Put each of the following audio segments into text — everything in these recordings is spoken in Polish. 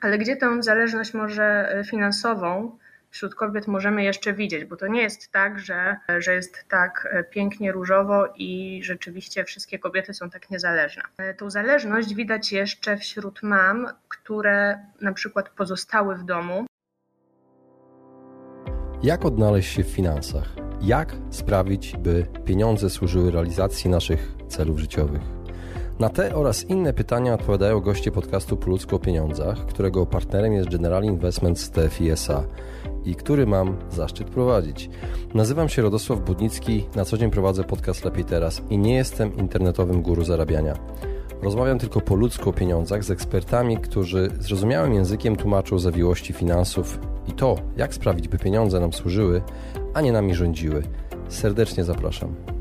Ale gdzie tę zależność może finansową wśród kobiet możemy jeszcze widzieć, bo to nie jest tak, że, że jest tak pięknie różowo i rzeczywiście wszystkie kobiety są tak niezależne. Tą zależność widać jeszcze wśród mam, które na przykład pozostały w domu. Jak odnaleźć się w finansach? Jak sprawić, by pieniądze służyły realizacji naszych celów życiowych? Na te oraz inne pytania odpowiadają goście podcastu Po ludzku o pieniądzach, którego partnerem jest General Investments TFISA i który mam zaszczyt prowadzić. Nazywam się Radosław Budnicki, na co dzień prowadzę podcast Lepiej Teraz i nie jestem internetowym guru zarabiania. Rozmawiam tylko po ludzku o pieniądzach z ekspertami, którzy zrozumiałym językiem tłumaczą zawiłości finansów i to, jak sprawić, by pieniądze nam służyły, a nie nami rządziły. Serdecznie zapraszam.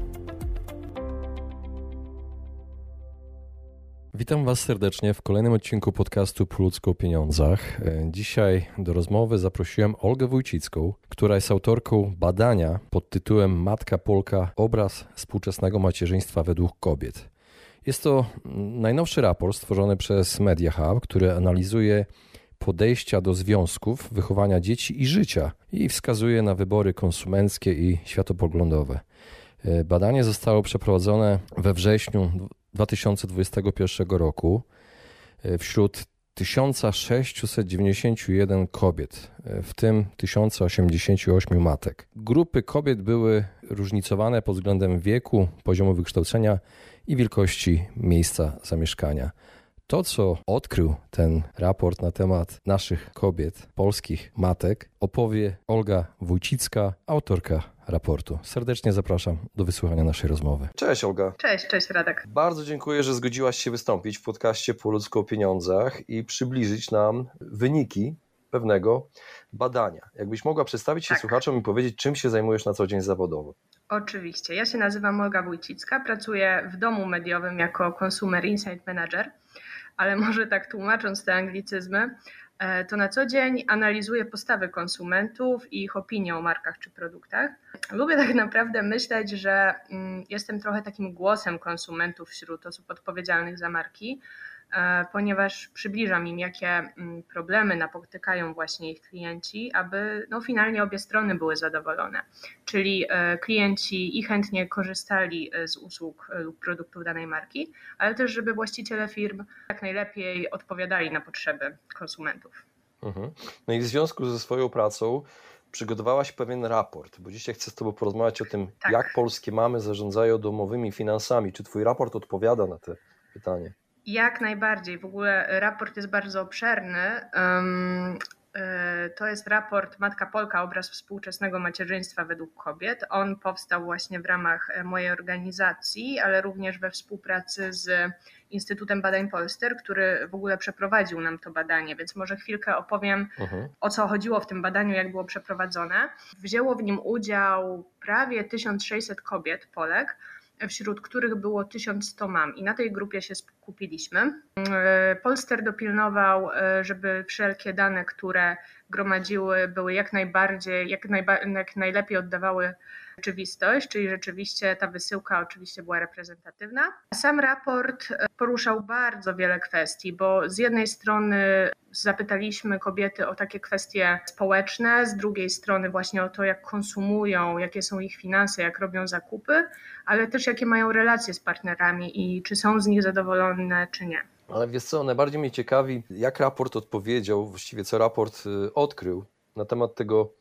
Witam Was serdecznie w kolejnym odcinku podcastu Po ludzku o pieniądzach. Dzisiaj do rozmowy zaprosiłem Olgę Wójcicką, która jest autorką badania pod tytułem Matka Polka – obraz współczesnego macierzyństwa według kobiet. Jest to najnowszy raport stworzony przez Media Hub, który analizuje podejścia do związków, wychowania dzieci i życia i wskazuje na wybory konsumenckie i światopoglądowe. Badanie zostało przeprowadzone we wrześniu 2021 roku wśród 1691 kobiet, w tym 1088 matek. Grupy kobiet były różnicowane pod względem wieku, poziomu wykształcenia i wielkości miejsca zamieszkania. To, co odkrył ten raport na temat naszych kobiet, polskich matek, opowie Olga Wójcicka, autorka raportu. Serdecznie zapraszam do wysłuchania naszej rozmowy. Cześć Olga. Cześć, cześć Radek. Bardzo dziękuję, że zgodziłaś się wystąpić w podcaście Po ludzku o pieniądzach i przybliżyć nam wyniki pewnego badania. Jakbyś mogła przedstawić się tak. słuchaczom i powiedzieć, czym się zajmujesz na co dzień zawodowo. Oczywiście. Ja się nazywam Olga Wójcicka, pracuję w domu mediowym jako Consumer Insight Manager, ale może tak tłumacząc te anglicyzmy, to na co dzień analizuję postawy konsumentów i ich opinie o markach czy produktach. Lubię tak naprawdę myśleć, że mm, jestem trochę takim głosem konsumentów wśród osób odpowiedzialnych za marki, E, ponieważ przybliżam im, jakie mm, problemy napotykają właśnie ich klienci, aby no, finalnie obie strony były zadowolone. Czyli e, klienci i chętnie korzystali e, z usług lub produktów danej marki, ale też, żeby właściciele firm jak najlepiej odpowiadali na potrzeby konsumentów. Mhm. No i w związku ze swoją pracą przygotowałaś pewien raport, bo dzisiaj chcę z Tobą porozmawiać o tym, tak. jak polskie mamy zarządzają domowymi finansami. Czy Twój raport odpowiada na te pytanie? Jak najbardziej. W ogóle raport jest bardzo obszerny. E, to jest raport Matka Polka, obraz współczesnego macierzyństwa według kobiet. On powstał właśnie w ramach e, mojej organizacji, ale również we współpracy z Instytutem Badań Polster, który w ogóle przeprowadził nam to badanie, więc może chwilkę opowiem uh-huh. o co chodziło w tym badaniu, jak było przeprowadzone. Wzięło w nim udział prawie 1600 kobiet, Polek wśród których było 1100 mam i na tej grupie się skupiliśmy. E, Polster dopilnował, e, żeby wszelkie dane, które gromadziły, były jak najbardziej, jak, najba, jak najlepiej oddawały rzeczywistość, czyli rzeczywiście ta wysyłka oczywiście była reprezentatywna. Sam raport e, poruszał bardzo wiele kwestii, bo z jednej strony zapytaliśmy kobiety o takie kwestie społeczne, z drugiej strony właśnie o to, jak konsumują, jakie są ich finanse, jak robią zakupy, ale też jakie mają relacje z partnerami i czy są z nich zadowolone, czy nie. Ale wiesz co, najbardziej mnie ciekawi, jak raport odpowiedział, właściwie co raport y, odkrył na temat tego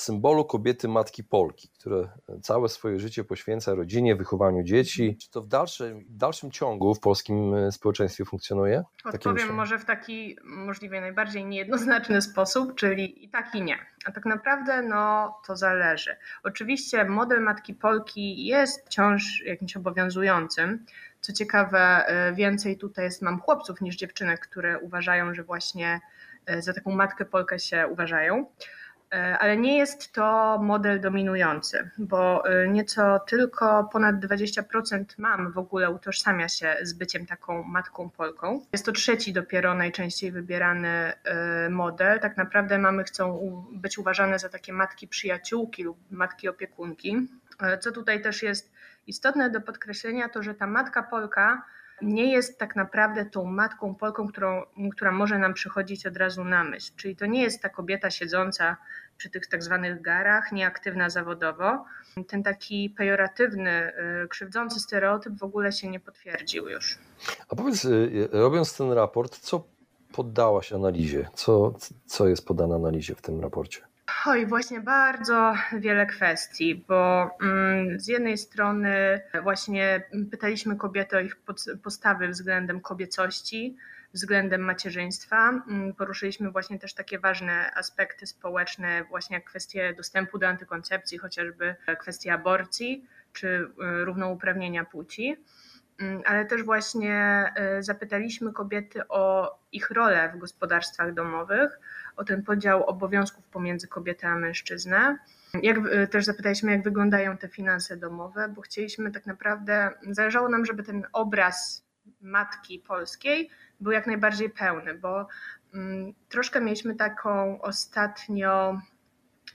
symbolu kobiety matki Polki, które całe swoje życie poświęca rodzinie, wychowaniu dzieci. Czy to w dalszym, w dalszym ciągu w polskim e, społeczeństwie funkcjonuje? Odpowiem może w taki możliwie najbardziej niejednoznaczny sposób, czyli i tak i nie. A tak naprawdę no, to zależy. Oczywiście model matki Polki jest wciąż jakimś obowiązującym. Co ciekawe, e, więcej tutaj jest mam chłopców niż dziewczynek, które uważają, że właśnie e, za taką matkę Polkę się uważają. E, ale nie jest to model dominujący, bo e, nieco tylko ponad 20% mam w ogóle utożsamia się z byciem taką matką Polką. Jest to trzeci dopiero najczęściej wybierany e, model. Tak naprawdę mamy chcą być uważane za takie matki przyjaciółki lub matki opiekunki. Co tutaj też jest istotne do podkreślenia, to że ta matka Polka nie jest tak naprawdę tą matką Polką, którą, która może nam przychodzić od razu na myśl. Czyli to nie jest ta kobieta siedząca przy tych tak zwanych garach, nieaktywna zawodowo. Ten taki pejoratywny, y, krzywdzący stereotyp w ogóle się nie potwierdził już. A powiedz, y, robiąc ten raport, co poddałaś analizie? Co, co jest podane analizie w tym raporcie? Oj, właśnie bardzo wiele kwestii, bo mm, z jednej strony właśnie pytaliśmy kobiety o ich postawy względem kobiecości, względem macierzyństwa. Mm, poruszyliśmy właśnie też takie ważne aspekty społeczne, właśnie jak kwestie dostępu do antykoncepcji, chociażby kwestie aborcji czy y, równouprawnienia płci. Mm, ale też właśnie y, zapytaliśmy kobiety o ich rolę w gospodarstwach domowych, o ten podział obowiązków pomiędzy kobietę a mężczyznę. Jak, y, też zapytaliśmy, jak wyglądają te finanse domowe, bo chcieliśmy tak naprawdę, zależało nam, żeby ten obraz matki polskiej był jak najbardziej pełny, bo mm, troszkę mieliśmy taką ostatnio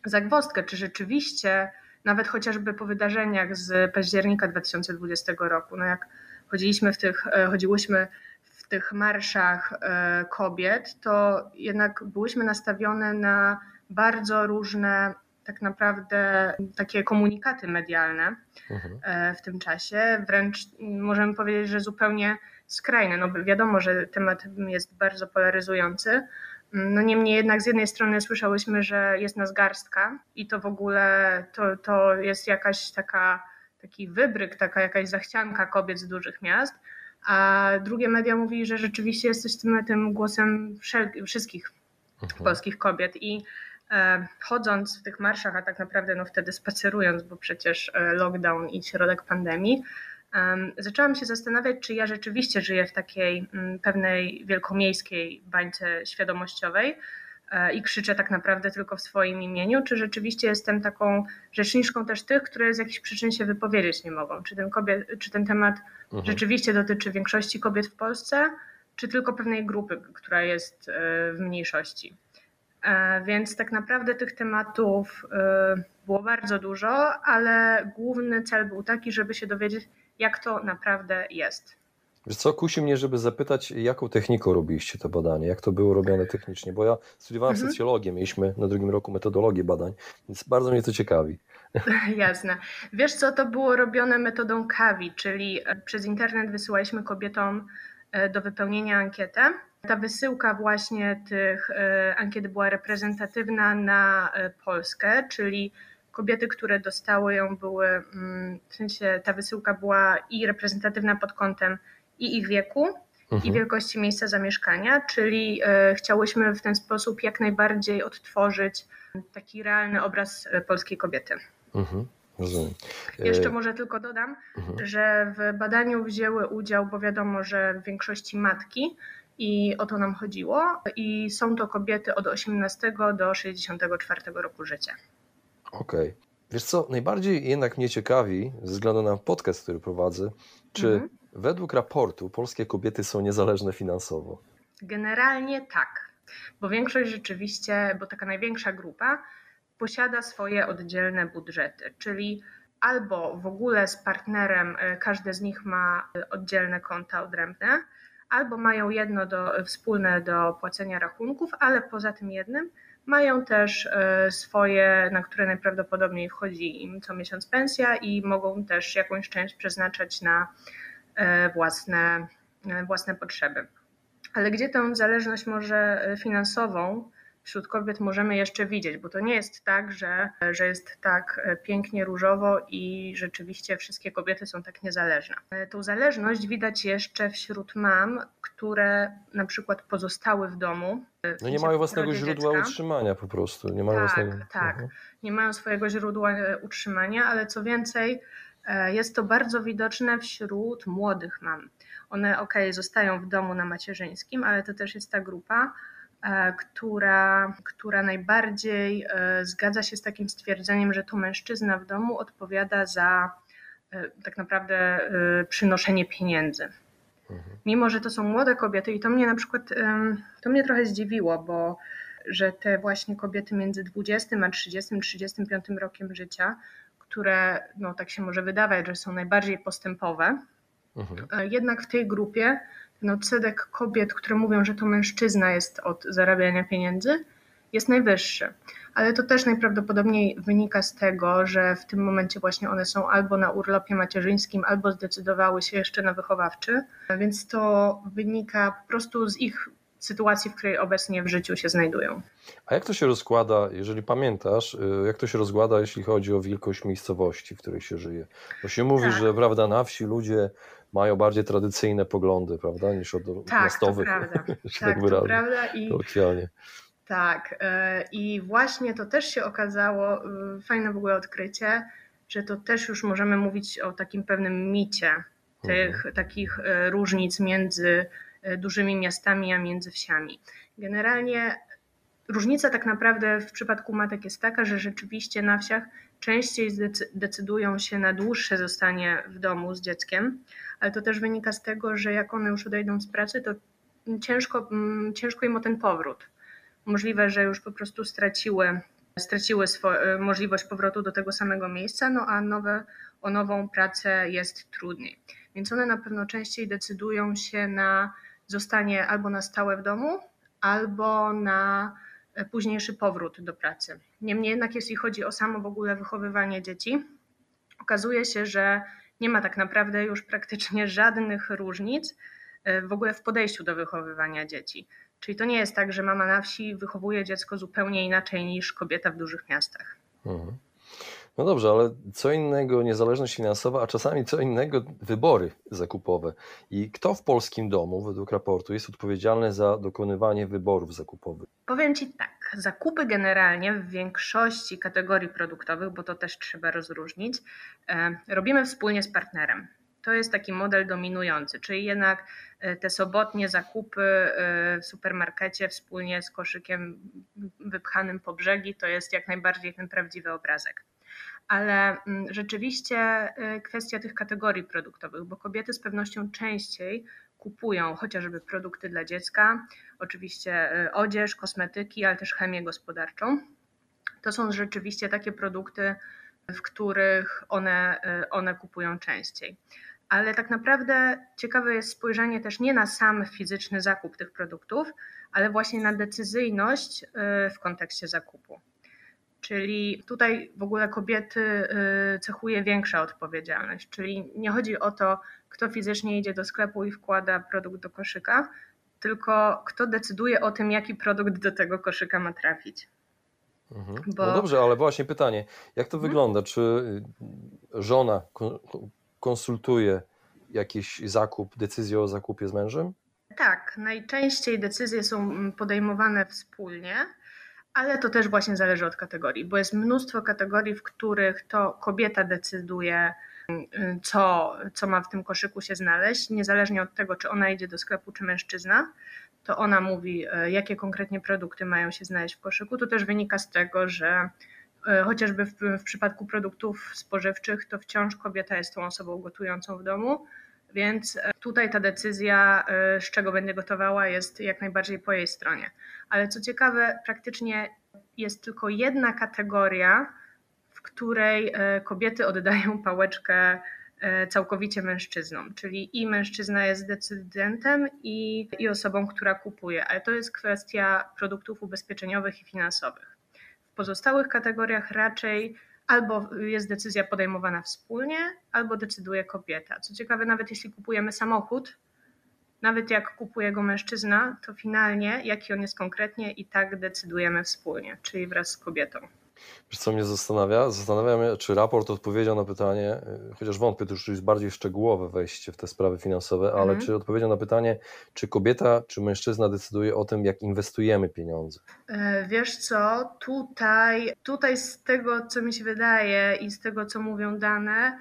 zagwostkę, czy rzeczywiście, nawet chociażby po wydarzeniach z października 2020 roku, no jak chodziliśmy w tych, e, chodziłyśmy w tych marszach e, kobiet, to jednak byłyśmy nastawione na bardzo różne tak naprawdę takie komunikaty medialne mhm. E, w tym czasie. Wręcz możemy powiedzieć, że zupełnie skrajne. No wiadomo, że temat jest bardzo polaryzujący. No niemniej jednak z jednej strony słyszałyśmy, że jest nas garstka i to w ogóle to, to jest jakaś taka taki wybryk, taka jakaś zachcianka kobiet z dużych miast, a drugie media mówi, że rzeczywiście jesteś tym, głosem wszystkich mhm. polskich kobiet i e, chodząc w tych marszach, a tak naprawdę no wtedy spacerując, bo przecież e, lockdown i środek pandemii, e, zaczęłam się zastanawiać, czy ja rzeczywiście żyję w takiej mm, pewnej wielkomiejskiej bańce świadomościowej, i krzyczę tak naprawdę tylko w swoim imieniu, czy rzeczywiście jestem taką rzeczniczką też tych, które z jakichś przyczyn się wypowiedzieć nie mogą? Czy ten, kobiet, czy ten temat mhm. rzeczywiście dotyczy większości kobiet w Polsce, czy tylko pewnej grupy, która jest e, w mniejszości? E, więc tak naprawdę tych tematów było bardzo dużo, ale główny cel był taki, żeby się dowiedzieć, jak to naprawdę jest. Wiesz co, kusi mnie, żeby zapytać, jaką techniką robiliście to badanie, jak to było robione technicznie, bo ja studiowałem mhm. socjologię, mieliśmy na drugim roku metodologię badań, więc bardzo mnie to ciekawi. Jasne. Wiesz co, to było robione metodą KAWI, czyli e, przez internet wysyłaliśmy kobietom e, do wypełnienia ankietę. Ta wysyłka właśnie tych e, ankiet była reprezentatywna na Polskę, czyli kobiety, które dostały ją były, mm, w sensie ta wysyłka była i reprezentatywna pod kątem i ich wieku mhm. i wielkości miejsca zamieszkania, czyli e, chciałyśmy w ten sposób jak najbardziej odtworzyć taki realny obraz e, polskiej kobiety. Mhm. Rozumiem. Jeszcze e, może tylko dodam, mhm. że w badaniu wzięły udział, bo wiadomo, że w większości matki i o to nam chodziło. I są to kobiety od 18 do 64 roku życia. Okej. Okay. Wiesz co, najbardziej jednak mnie ciekawi, ze względu na podcast, który prowadzę, czy mhm. Według raportu polskie kobiety są niezależne finansowo. Generalnie tak, bo większość rzeczywiście, bo taka największa grupa posiada swoje oddzielne budżety, czyli albo w ogóle z partnerem e, każde z nich ma e, oddzielne konta odrębne, albo mają jedno do, wspólne do płacenia rachunków, ale poza tym jednym mają też e, swoje, na które najprawdopodobniej wchodzi im co miesiąc pensja i mogą też jakąś część przeznaczać na własne, e, własne potrzeby. Ale gdzie tę zależność może finansową wśród kobiet możemy jeszcze widzieć, bo to nie jest tak, że, że jest tak pięknie różowo i rzeczywiście wszystkie kobiety są tak niezależne. E, tą zależność widać jeszcze wśród mam, które na przykład pozostały w domu. No nie mają własnego źródła dziecka. utrzymania po prostu. Nie mają tak, własnego... tak. Mhm. Nie mają swojego źródła utrzymania, ale co więcej, E, jest to bardzo widoczne wśród młodych mam. One, ok, zostają w domu na macierzyńskim, ale to też jest ta grupa, e, która, która najbardziej e, zgadza się z takim stwierdzeniem, że to mężczyzna w domu odpowiada za tak naprawdę przynoszenie pieniędzy. Mhm. Mimo, że to są młode kobiety i to mnie na przykład, to mnie trochę zdziwiło, bo że te właśnie kobiety między 20 a 30, 35 rokiem życia które, no tak się może wydawać, że są najbardziej postępowe, Mhm. E, jednak w tej grupie ten odsetek kobiet, które mówią, że to mężczyzna jest od zarabiania pieniędzy, jest najwyższy. Ale to też najprawdopodobniej wynika z tego, że w tym momencie właśnie one są albo na urlopie macierzyńskim, albo zdecydowały się jeszcze na wychowawczy, więc to wynika po prostu z ich sytuacji, w której obecnie w życiu się znajdują. A jak to się rozkłada, jeżeli pamiętasz, y, jak to się rozkłada, jeśli chodzi o wielkość miejscowości, w której się żyje? Bo się mówi, tak. że prawda, na wsi ludzie mają bardziej tradycyjne poglądy, prawda, niż od tak, miastowych. To prawda. tak, to prawda. I, tak. E, I właśnie to też się okazało, y, fajne w ogóle odkrycie, że to też już możemy mówić o takim pewnym micie tych mhm. takich e, różnic między e, dużymi miastami a między wsiami. Generalnie różnica tak naprawdę w przypadku matek jest taka, że rzeczywiście na wsiach częściej decydują się na dłuższe zostanie w domu z dzieckiem, ale to też wynika z tego, że jak one już odejdą z pracy, to ciężko, mm, ciężko im o ten powrót możliwe, że już po prostu straciły, straciły swo- możliwość powrotu do tego samego miejsca, no a nowe, o nową pracę jest trudniej. Więc one na pewno częściej decydują się na zostanie albo na stałe w domu, albo na późniejszy powrót do pracy. Niemniej jednak, jeśli chodzi o samo w ogóle wychowywanie dzieci, okazuje się, że nie ma tak naprawdę już praktycznie żadnych różnic e, w ogóle w podejściu do wychowywania dzieci. Czyli to nie jest tak, że mama na wsi wychowuje dziecko zupełnie inaczej niż kobieta w dużych miastach. Mhm. No dobrze, ale co innego niezależność finansowa, a czasami co innego wybory zakupowe. I kto w polskim domu, według raportu, jest odpowiedzialny za dokonywanie wyborów zakupowych? Powiem Ci tak, zakupy generalnie w większości kategorii produktowych, bo to też trzeba rozróżnić, e, robimy wspólnie z partnerem to jest taki model dominujący, czyli jednak e, te sobotnie zakupy e, w supermarkecie wspólnie z koszykiem wypchanym po brzegi to jest jak najbardziej ten prawdziwy obrazek. Ale mm, rzeczywiście e, kwestia tych kategorii produktowych, bo kobiety z pewnością częściej kupują chociażby produkty dla dziecka, oczywiście odzież, kosmetyki, ale też chemię gospodarczą. To są rzeczywiście takie produkty, w których one, one kupują częściej ale tak naprawdę ciekawe jest spojrzenie też nie na sam fizyczny zakup tych produktów, ale właśnie na decyzyjność y, w kontekście zakupu. Czyli tutaj w ogóle kobiety y, cechuje większa odpowiedzialność, czyli nie chodzi o to, kto fizycznie idzie do sklepu i wkłada produkt do koszyka, tylko kto decyduje o tym, jaki produkt do tego koszyka ma trafić. Mhm. Bo... No dobrze, ale właśnie pytanie, jak to mhm. wygląda? Czy żona konsultuje jakiś zakup, decyzję o zakupie z mężem? Tak, najczęściej decyzje są podejmowane wspólnie, ale to też właśnie zależy od kategorii, bo jest mnóstwo kategorii, w których to kobieta decyduje, co, co ma w tym koszyku się znaleźć, niezależnie od tego, czy ona idzie do sklepu, czy mężczyzna. To ona mówi, e, jakie konkretnie produkty mają się znaleźć w koszyku. To też wynika z tego, że E, chociażby w, w przypadku produktów spożywczych, to wciąż kobieta jest tą osobą gotującą w domu, więc e, tutaj ta decyzja, e, z czego będzie gotowała, jest jak najbardziej po jej stronie. Ale co ciekawe, praktycznie jest tylko jedna kategoria, w której kobiety oddają pałeczkę całkowicie mężczyznom, czyli i mężczyzna jest decydentem i, i osobą, która kupuje, ale to jest kwestia produktów ubezpieczeniowych i finansowych. Pozostałych kategoriach raczej albo jest decyzja podejmowana wspólnie, albo decyduje kobieta. Co ciekawe, nawet jeśli kupujemy samochód, nawet jak kupuje go mężczyzna, to finalnie, jaki on jest konkretnie, i tak decydujemy wspólnie, czyli wraz z kobietą. Wiesz, co mnie zastanawia? Zastanawiam się, czy raport odpowiedział na pytanie, y, chociaż wątpię, to już jest bardziej szczegółowe wejście w te sprawy finansowe, ale mhm. czy odpowiedział na pytanie, czy kobieta, czy mężczyzna decyduje o tym, jak inwestujemy pieniądze? E, wiesz co, tutaj, tutaj z tego, co mi się wydaje i z tego, co mówią dane,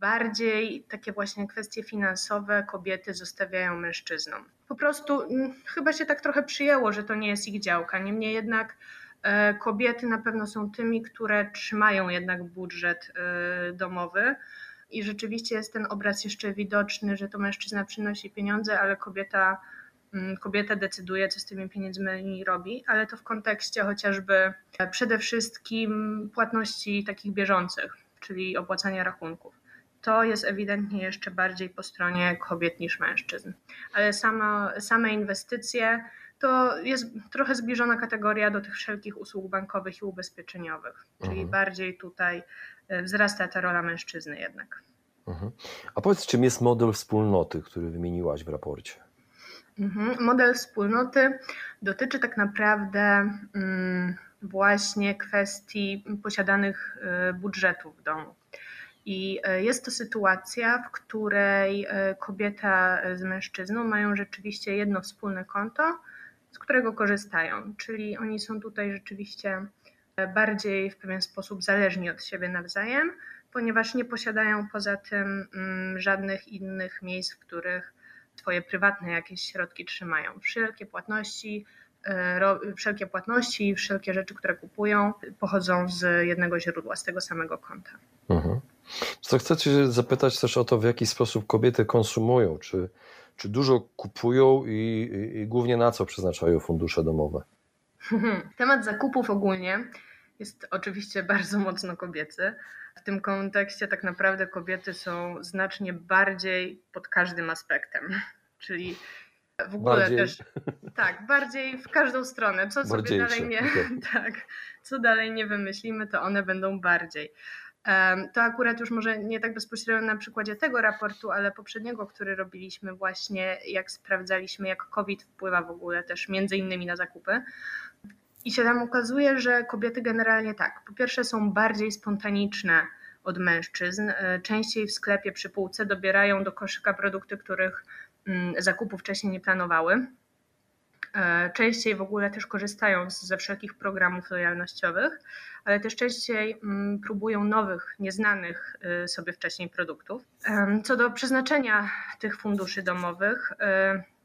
bardziej takie właśnie kwestie finansowe kobiety zostawiają mężczyznom. Po prostu mm, chyba się tak trochę przyjęło, że to nie jest ich działka. Niemniej jednak kobiety na pewno są tymi, które trzymają jednak budżet e, domowy. I rzeczywiście jest ten obraz jeszcze widoczny, że to mężczyzna przynosi pieniądze, ale kobieta, mm, kobieta decyduje, co z tymi pieniędzmi robi, ale to w kontekście chociażby przede wszystkim płatności takich bieżących, czyli opłacania rachunków. to jest ewidentnie jeszcze bardziej po stronie kobiet niż mężczyzn. Ale sama, same inwestycje to jest trochę zbliżona kategoria do tych wszelkich usług bankowych i ubezpieczeniowych, czyli mhm. bardziej tutaj e, wzrasta ta rola mężczyzny jednak. Mhm. A powiedz, czym jest model wspólnoty, który wymieniłaś w raporcie? Mhm. Model wspólnoty dotyczy tak naprawdę mm, właśnie kwestii posiadanych e, budżetów w domu. I e, jest to sytuacja, w której kobieta z mężczyzną mają rzeczywiście jedno wspólne konto, z którego korzystają. Czyli oni są tutaj rzeczywiście bardziej w pewien sposób zależni od siebie nawzajem, ponieważ nie posiadają poza tym mm, żadnych innych miejsc, w których swoje prywatne jakieś środki trzymają. Wszelkie płatności, e, wszelkie płatności i wszelkie rzeczy, które kupują, pochodzą z jednego źródła, z tego samego konta. Mhm. Co chcę Cię zapytać też o to, w jaki sposób kobiety konsumują. Czy czy dużo kupują i, i, i głównie na co przeznaczają fundusze domowe? Temat zakupów ogólnie jest oczywiście bardzo mocno kobiecy. W tym kontekście tak naprawdę kobiety są znacznie bardziej pod każdym aspektem. Czyli w ogóle bardziej. też. Tak, bardziej w każdą stronę. Co sobie dalej nie. Tak, co dalej nie wymyślimy, to one będą bardziej. To akurat już może nie tak bezpośrednio na przykładzie tego raportu, ale poprzedniego, który robiliśmy właśnie, jak sprawdzaliśmy, jak COVID wpływa w ogóle też między innymi na zakupy. I się tam ukazuje, że kobiety generalnie tak, po pierwsze są bardziej spontaniczne od mężczyzn, e, częściej w sklepie przy półce dobierają do koszyka produkty, których mm, zakupu wcześniej nie planowały. E, częściej w ogóle też korzystają ze wszelkich programów lojalnościowych, ale też częściej mm, próbują nowych, nieznanych y, sobie wcześniej produktów. Co do przeznaczenia tych funduszy domowych,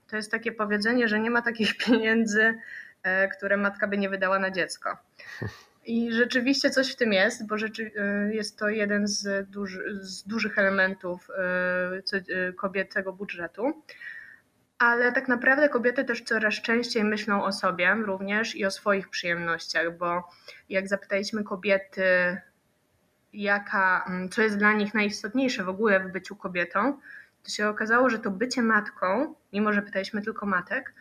to jest takie powiedzenie, że nie ma takich pieniędzy, e, które matka by nie wydała na dziecko. I rzeczywiście coś w tym jest, bo rzeczy, jest to jeden z, duży, z dużych elementów kobiecego budżetu ale tak naprawdę kobiety też coraz częściej myślą o sobie również i o swoich przyjemnościach, bo jak zapytaliśmy kobiety, jaka, mm, co jest dla nich najistotniejsze w ogóle w byciu kobietą, to się okazało, że to bycie matką, mimo że pytaliśmy tylko matek,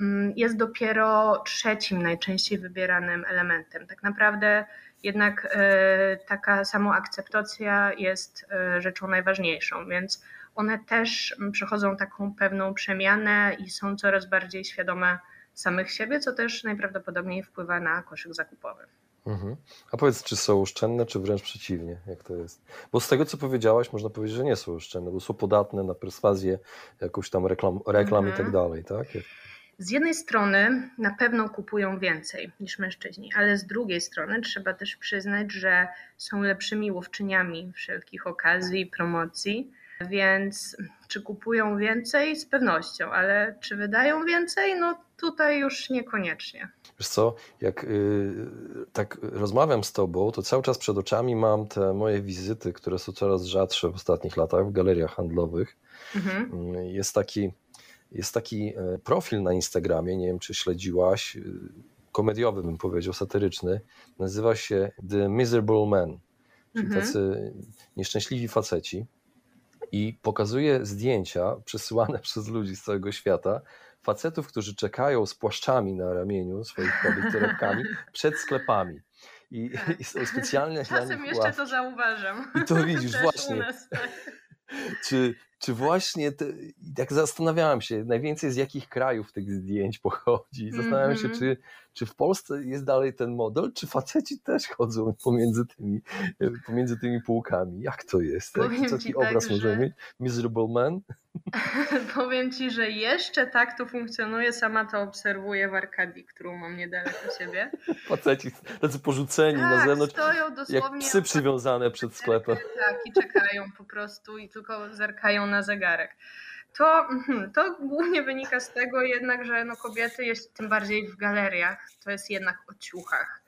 mm, jest dopiero trzecim najczęściej wybieranym elementem. Tak naprawdę jednak e, taka samoakceptacja jest e, rzeczą najważniejszą, więc one też przechodzą taką pewną przemianę i są coraz bardziej świadome samych siebie, co też najprawdopodobniej wpływa na koszyk zakupowy. Mhm. A powiedz, czy są oszczędne, czy wręcz przeciwnie, jak to jest? Bo z tego, co powiedziałaś, można powiedzieć, że nie są oszczędne, bo są podatne na perswazję, jakąś tam reklam, reklam mhm. i tak mhm. dalej, tak? Z jednej strony na pewno kupują więcej niż mężczyźni, ale z drugiej strony trzeba też przyznać, że są lepszymi łowczyniami wszelkich okazji i promocji więc czy kupują więcej? Z pewnością, ale czy wydają więcej? No tutaj już niekoniecznie. Wiesz co, jak yy, tak rozmawiam z tobą, to cały czas przed oczami mam te moje wizyty, które są coraz rzadsze w ostatnich latach w galeriach handlowych. Mhm. Mm, jest taki jest taki e, profil na Instagramie, nie wiem czy śledziłaś, y, komediowy bym powiedział, satyryczny. Nazywa się The Miserable Men, czyli mhm. tacy nieszczęśliwi faceci i pokazuje zdjęcia przesyłane przez ludzi z całego świata facetów, którzy czekają z płaszczami na ramieniu swoich kobiet torebkami przed sklepami. I, tak. i są specjalne Czasem dla nich jeszcze ławki. to zauważam. I to widzisz, właśnie. Tak. Czy, czy właśnie, te, jak zastanawiałem się, najwięcej z jakich krajów tych zdjęć pochodzi. Zastanawiałem mm -hmm. się, mhm. czy, czy w Polsce jest dalej ten model, czy faceci też chodzą pomiędzy tymi, pomiędzy tymi półkami. Jak to jest? Jaki taki tak, obraz że... możemy mieć? Miserable Man? Powiem Ci, że jeszcze tak to funkcjonuje. Sama to obserwuję w Arkadii, którą mam niedaleko siebie. Faceci tacy porzuceni tak, na zewnątrz, stoją dosłownie jak psy przywiązane przed sklepem. Tak, i czekają po prostu i tylko zerkają na zegarek. To, mhm, to głównie wynika z tego jednak, że no kobiety, jest tym bardziej w galeriach, to jest jednak o ciuchach.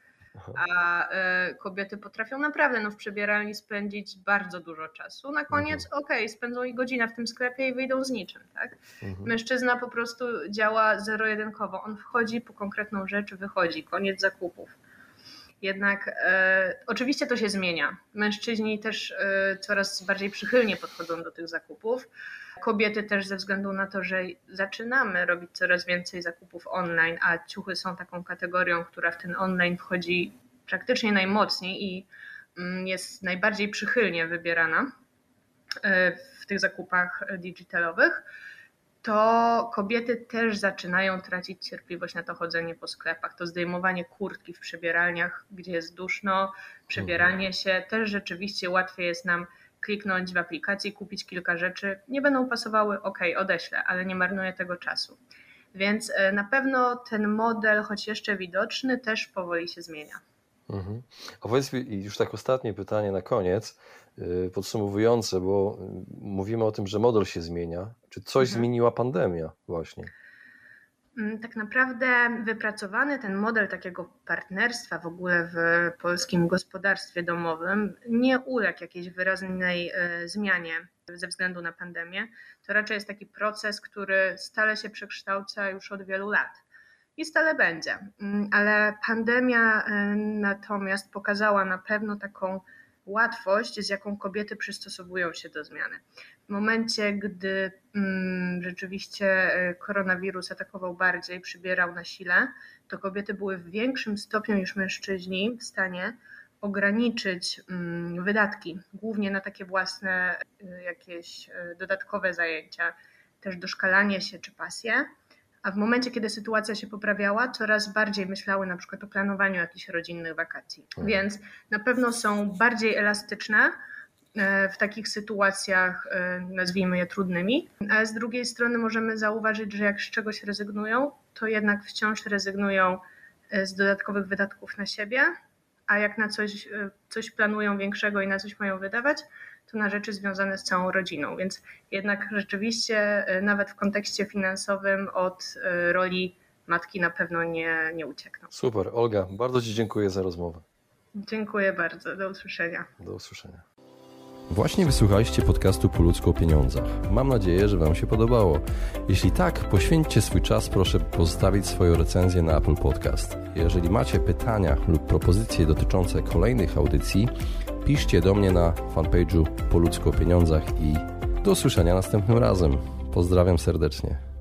A y, kobiety potrafią naprawdę no, w przebieralni spędzić bardzo dużo czasu. Na koniec, mhm. okej, okay, spędzą i godzinę w tym sklepie i wyjdą z niczym. Tak? Mhm. Mężczyzna po prostu działa zero-jedynkowo. On wchodzi po konkretną rzecz, wychodzi, koniec zakupów. Jednak e, oczywiście to się zmienia. Mężczyźni też e, coraz bardziej przychylnie podchodzą do tych zakupów. Kobiety też ze względu na to, że zaczynamy robić coraz więcej zakupów online, a ciuchy są taką kategorią, która w ten online wchodzi praktycznie najmocniej i mm, jest najbardziej przychylnie wybierana e, w tych zakupach digitalowych to kobiety też zaczynają tracić cierpliwość na to chodzenie po sklepach. To zdejmowanie kurtki w przebieralniach, gdzie jest duszno, przebieranie się. Też rzeczywiście łatwiej jest nam kliknąć w aplikacji, kupić kilka rzeczy. Nie będą pasowały, ok, odeślę, ale nie marnuję tego czasu. Więc e, na pewno ten model, choć jeszcze widoczny, też powoli się zmienia. Mhm. A powiedz mi, już tak ostatnie pytanie na koniec. Y, podsumowujące, bo y, mówimy o tym, że model się zmienia. Czy coś mhm. zmieniła pandemia właśnie? Mm, tak naprawdę wypracowany ten model takiego partnerstwa w ogóle w polskim gospodarstwie domowym nie uległ jakiejś wyraźnej y, zmianie ze względu na pandemię. To raczej jest taki proces, który stale się przekształca już od wielu lat i stale będzie. Mm, ale pandemia natomiast pokazała na pewno taką łatwość, z jaką kobiety przystosowują się do zmiany. W momencie, gdy mm, rzeczywiście e, koronawirus atakował bardziej, przybierał na sile, to kobiety były w większym stopniu niż mężczyźni w stanie ograniczyć mm, wydatki, głównie na takie własne e, jakieś e, dodatkowe zajęcia, też doszkalanie się czy pasje a w momencie, kiedy sytuacja się poprawiała, coraz bardziej myślały na przykład o planowaniu jakichś rodzinnych wakacji. Mhm. Więc na pewno są bardziej elastyczne e, w takich sytuacjach, e, nazwijmy je trudnymi, ale z drugiej strony możemy zauważyć, że jak z czegoś rezygnują, to jednak wciąż rezygnują e, z dodatkowych wydatków na siebie, a jak na coś, coś planują większego i na coś mają wydawać, to na rzeczy związane z całą rodziną. Więc jednak rzeczywiście e, nawet w kontekście finansowym od e, roli matki na pewno nie, nie uciekną. Super. Olga, bardzo Ci dziękuję za rozmowę. Dziękuję bardzo. Do usłyszenia. Do usłyszenia. Właśnie wysłuchaliście podcastu Po ludzku o pieniądzach. Mam nadzieję, że Wam się podobało. Jeśli tak, poświęćcie swój czas, proszę pozostawić swoją recenzję na Apple Podcast. Jeżeli macie pytania lub propozycje dotyczące kolejnych audycji, piszcie do mnie na fanpage'u Po ludzku o pieniądzach i do usłyszenia następnym razem. Pozdrawiam serdecznie.